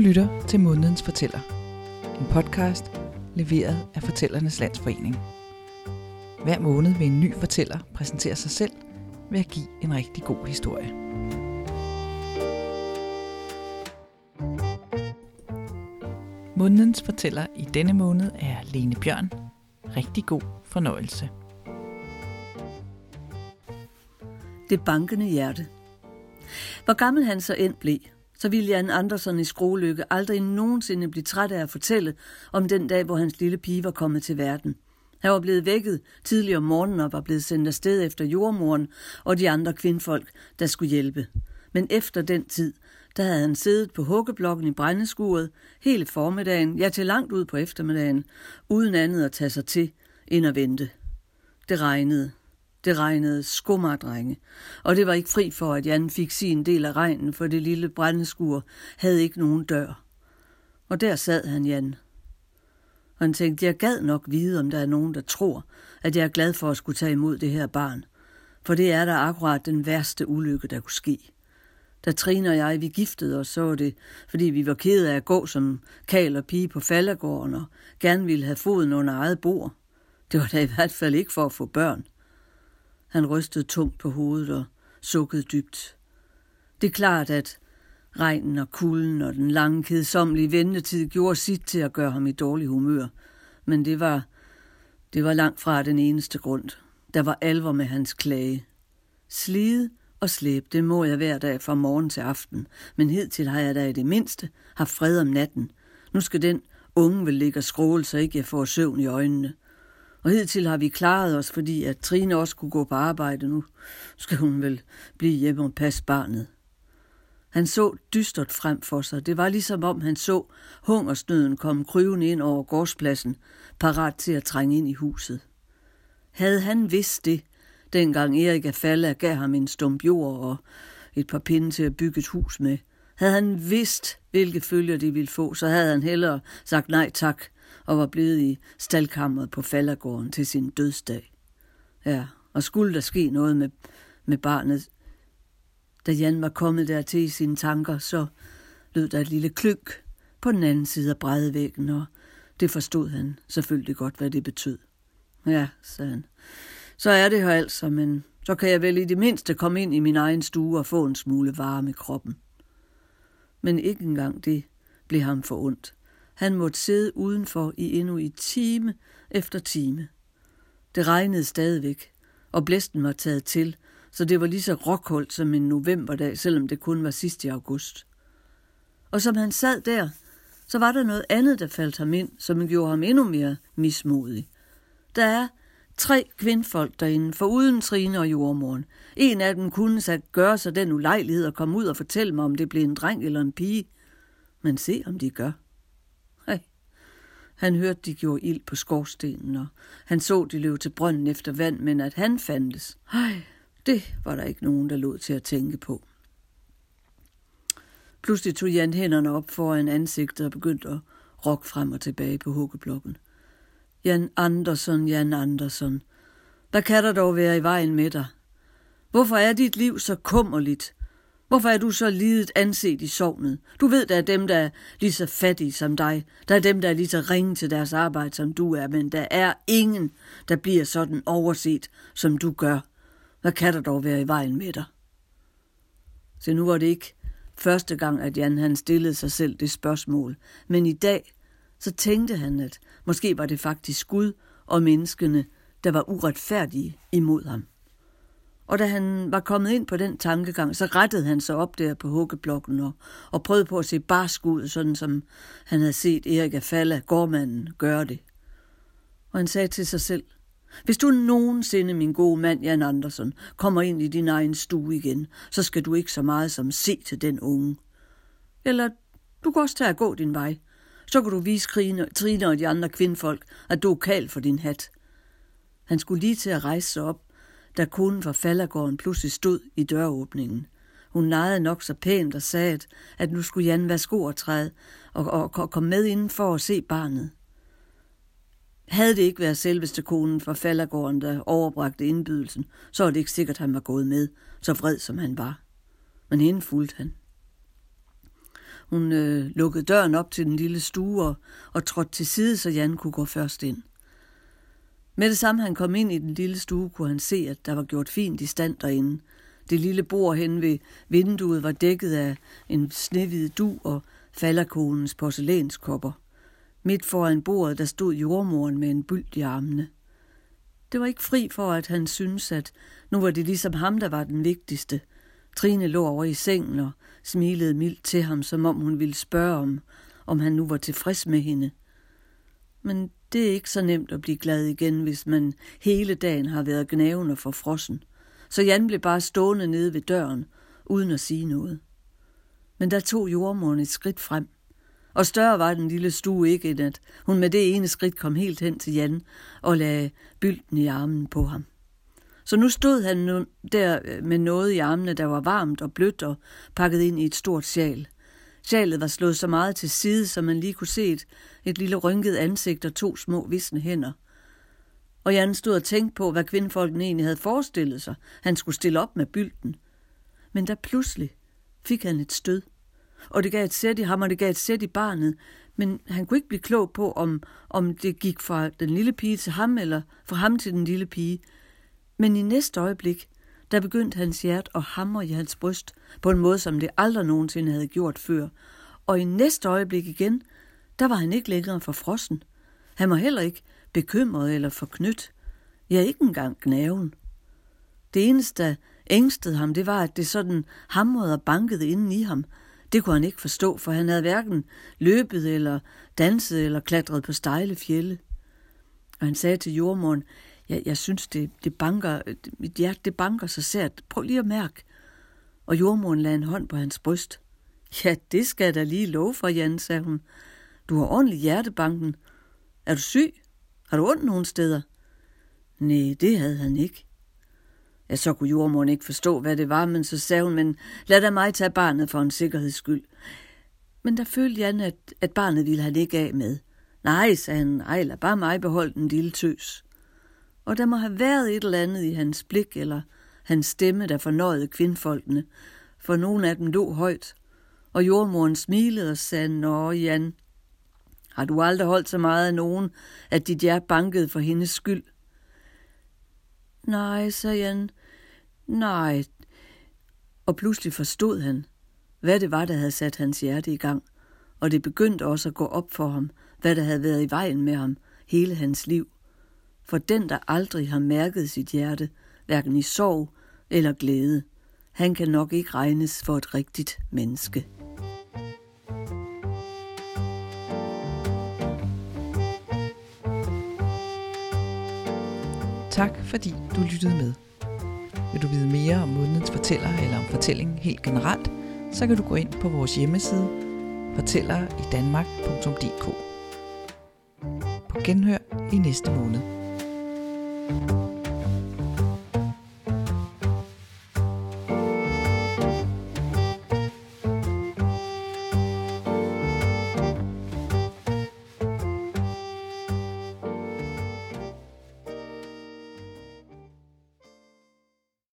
lytter til Månedens Fortæller. En podcast leveret af Fortællernes Landsforening. Hver måned vil en ny fortæller præsentere sig selv ved at give en rigtig god historie. Månedens fortæller i denne måned er Lene Bjørn. Rigtig god fornøjelse. Det bankende hjerte. Hvor gammel han så end blev, så ville Jan Andersen i Skrolykke aldrig nogensinde blive træt af at fortælle om den dag, hvor hans lille pige var kommet til verden. Han var blevet vækket tidligere om morgenen og var blevet sendt afsted efter jordmoren og de andre kvindfolk, der skulle hjælpe. Men efter den tid, der havde han siddet på huggeblokken i brændeskuret hele formiddagen, ja til langt ud på eftermiddagen, uden andet at tage sig til, end at vente. Det regnede. Det regnede skummerdrenge, og det var ikke fri for, at Jan fik sin del af regnen, for det lille brændeskur havde ikke nogen dør. Og der sad han, Jan. Og han tænkte, jeg gad nok vide, om der er nogen, der tror, at jeg er glad for at skulle tage imod det her barn. For det er da akkurat den værste ulykke, der kunne ske. Da Trine og jeg, vi giftede os, så var det, fordi vi var kede af at gå som kal og pige på faldergården og gerne ville have foden under eget bord. Det var da i hvert fald ikke for at få børn. Han rystede tungt på hovedet og sukkede dybt. Det er klart, at regnen og kulden og den lange kedsommelige ventetid gjorde sit til at gøre ham i dårlig humør. Men det var, det var langt fra den eneste grund. Der var alvor med hans klage. Slide og slæb, det må jeg hver dag fra morgen til aften, men hidtil har jeg da i det mindste haft fred om natten. Nu skal den unge vel ligge og skråle, så ikke jeg får søvn i øjnene. Og hidtil har vi klaret os, fordi at Trine også kunne gå på arbejde nu. Skal hun vel blive hjemme og passe barnet. Han så dystert frem for sig. Det var ligesom om han så hungersnøden komme kryvende ind over gårdspladsen, parat til at trænge ind i huset. Havde han vidst det, dengang Erik Afalla gav ham en stump jord og et par pinde til at bygge et hus med, havde han vidst, hvilke følger de ville få, så havde han hellere sagt nej tak og var blevet i staldkammeret på faldergården til sin dødsdag. Ja, og skulle der ske noget med, med barnet, da Jan var kommet dertil i sine tanker, så lød der et lille klyk på den anden side af brædvæggen, og det forstod han selvfølgelig godt, hvad det betød. Ja, sagde han. Så er det her altså, men så kan jeg vel i det mindste komme ind i min egen stue og få en smule varme i kroppen. Men ikke engang det blev ham for ondt. Han måtte sidde udenfor i endnu i time efter time. Det regnede stadigvæk, og blæsten var taget til, så det var lige så råkoldt som en novemberdag, selvom det kun var sidst i august. Og som han sad der, så var der noget andet, der faldt ham ind, som gjorde ham endnu mere mismodig. Der er tre kvindfolk derinde, for uden Trine og jordmoren. En af dem kunne så gøre sig den ulejlighed at komme ud og fortælle mig, om det blev en dreng eller en pige. Men se, om de gør. Han hørte, de gjorde ild på skorstenen, og han så, de løb til brønden efter vand, men at han fandtes, ej, det var der ikke nogen, der lod til at tænke på. Pludselig tog Jan hænderne op foran ansigtet og begyndte at rokke frem og tilbage på huggeblokken. Jan Andersson, Jan Andersson, hvad kan der dog være i vejen med dig? Hvorfor er dit liv så kummerligt? Hvorfor er du så lidet anset i sovnet? Du ved, der er dem, der er lige så fattige som dig. Der er dem, der er lige så ringe til deres arbejde, som du er. Men der er ingen, der bliver sådan overset, som du gør. Hvad kan der dog være i vejen med dig? Så nu var det ikke første gang, at Jan han stillede sig selv det spørgsmål. Men i dag, så tænkte han, at måske var det faktisk Gud og menneskene, der var uretfærdige imod ham. Og da han var kommet ind på den tankegang, så rettede han sig op der på huggeblokken og, og prøvede på at se barsk ud, sådan som han havde set Erik Afalla, gårdmanden, gøre det. Og han sagde til sig selv, hvis du nogensinde, min gode mand Jan Andersen, kommer ind i din egen stue igen, så skal du ikke så meget som se til den unge. Eller du kan også tage at gå din vej. Så kan du vise Trine og de andre kvindfolk, at du er kald for din hat. Han skulle lige til at rejse sig op, da konen fra Fallergården pludselig stod i døråbningen. Hun nejede nok så pænt og sagde, at nu skulle Jan være sko og træde og, og, og komme med inden for at se barnet. Havde det ikke været selveste konen fra Fallergården, der overbragte indbydelsen, så var det ikke sikkert, at han var gået med, så vred som han var. Men hende fulgte han. Hun øh, lukkede døren op til den lille stue og, og trådte til side, så Jan kunne gå først ind. Med det samme han kom ind i den lille stue, kunne han se, at der var gjort fint i stand derinde. Det lille bord hen ved vinduet var dækket af en snehvid du og falderkonens porcelænskopper. Midt foran bordet, der stod jordmoren med en byld i armene. Det var ikke fri for, at han syntes, at nu var det ligesom ham, der var den vigtigste. Trine lå over i sengen og smilede mildt til ham, som om hun ville spørge om, om han nu var tilfreds med hende. Men det er ikke så nemt at blive glad igen, hvis man hele dagen har været gnævende for frossen. Så Jan blev bare stående nede ved døren, uden at sige noget. Men der tog jordmoren et skridt frem. Og større var den lille stue ikke, end at hun med det ene skridt kom helt hen til Jan og lagde bylden i armen på ham. Så nu stod han nu der øh, med noget i armene, der var varmt og blødt og pakket ind i et stort sjal. Sjalet var slået så meget til side, som man lige kunne se et, et lille rynket ansigt og to små visne hænder. Og Jan stod og tænkte på, hvad kvindfolkene egentlig havde forestillet sig. Han skulle stille op med bylden. Men da pludselig fik han et stød. Og det gav et sæt i ham, og det gav et sæt i barnet. Men han kunne ikke blive klog på, om, om det gik fra den lille pige til ham, eller fra ham til den lille pige. Men i næste øjeblik, der begyndte hans hjerte at hamre i hans bryst på en måde, som det aldrig nogensinde havde gjort før. Og i næste øjeblik igen, der var han ikke længere for frossen. Han var heller ikke bekymret eller forknyt. Ja, ikke engang gnaven. Det eneste, der ængstede ham, det var, at det sådan hamrede og bankede inden i ham. Det kunne han ikke forstå, for han havde hverken løbet eller danset eller klatret på stejle fjelle. Og han sagde til jordmoren, jeg, jeg synes, det, det banker, mit hjerte det banker så sært. Prøv lige at mærke. Og jordmoren lagde en hånd på hans bryst. Ja, det skal jeg da lige love for, Jan, sagde hun. Du har ordentlig hjertebanken. Er du syg? Har du ondt nogen steder? Nej, det havde han ikke. Ja, så kunne jordmoren ikke forstå, hvad det var, men så sagde hun, men lad da mig tage barnet for en sikkerheds skyld. Men der følte Jan, at, at barnet ville han ikke af med. Nej, sagde han, ej, lad bare mig beholde den lille tøs og der må have været et eller andet i hans blik eller hans stemme, der fornøjede kvindfolkene, for nogle af dem lå højt, og jordmoren smilede og sagde, Nå, Jan, har du aldrig holdt så meget af nogen, at dit hjerte bankede for hendes skyld? Nej, sagde Jan, nej. Og pludselig forstod han, hvad det var, der havde sat hans hjerte i gang, og det begyndte også at gå op for ham, hvad der havde været i vejen med ham hele hans liv – for den, der aldrig har mærket sit hjerte, hverken i sorg eller glæde, han kan nok ikke regnes for et rigtigt menneske. Tak fordi du lyttede med. Vil du vide mere om månedens fortæller eller om fortællingen helt generelt, så kan du gå ind på vores hjemmeside fortælleridanmark.dk. På genhør i næste måned. you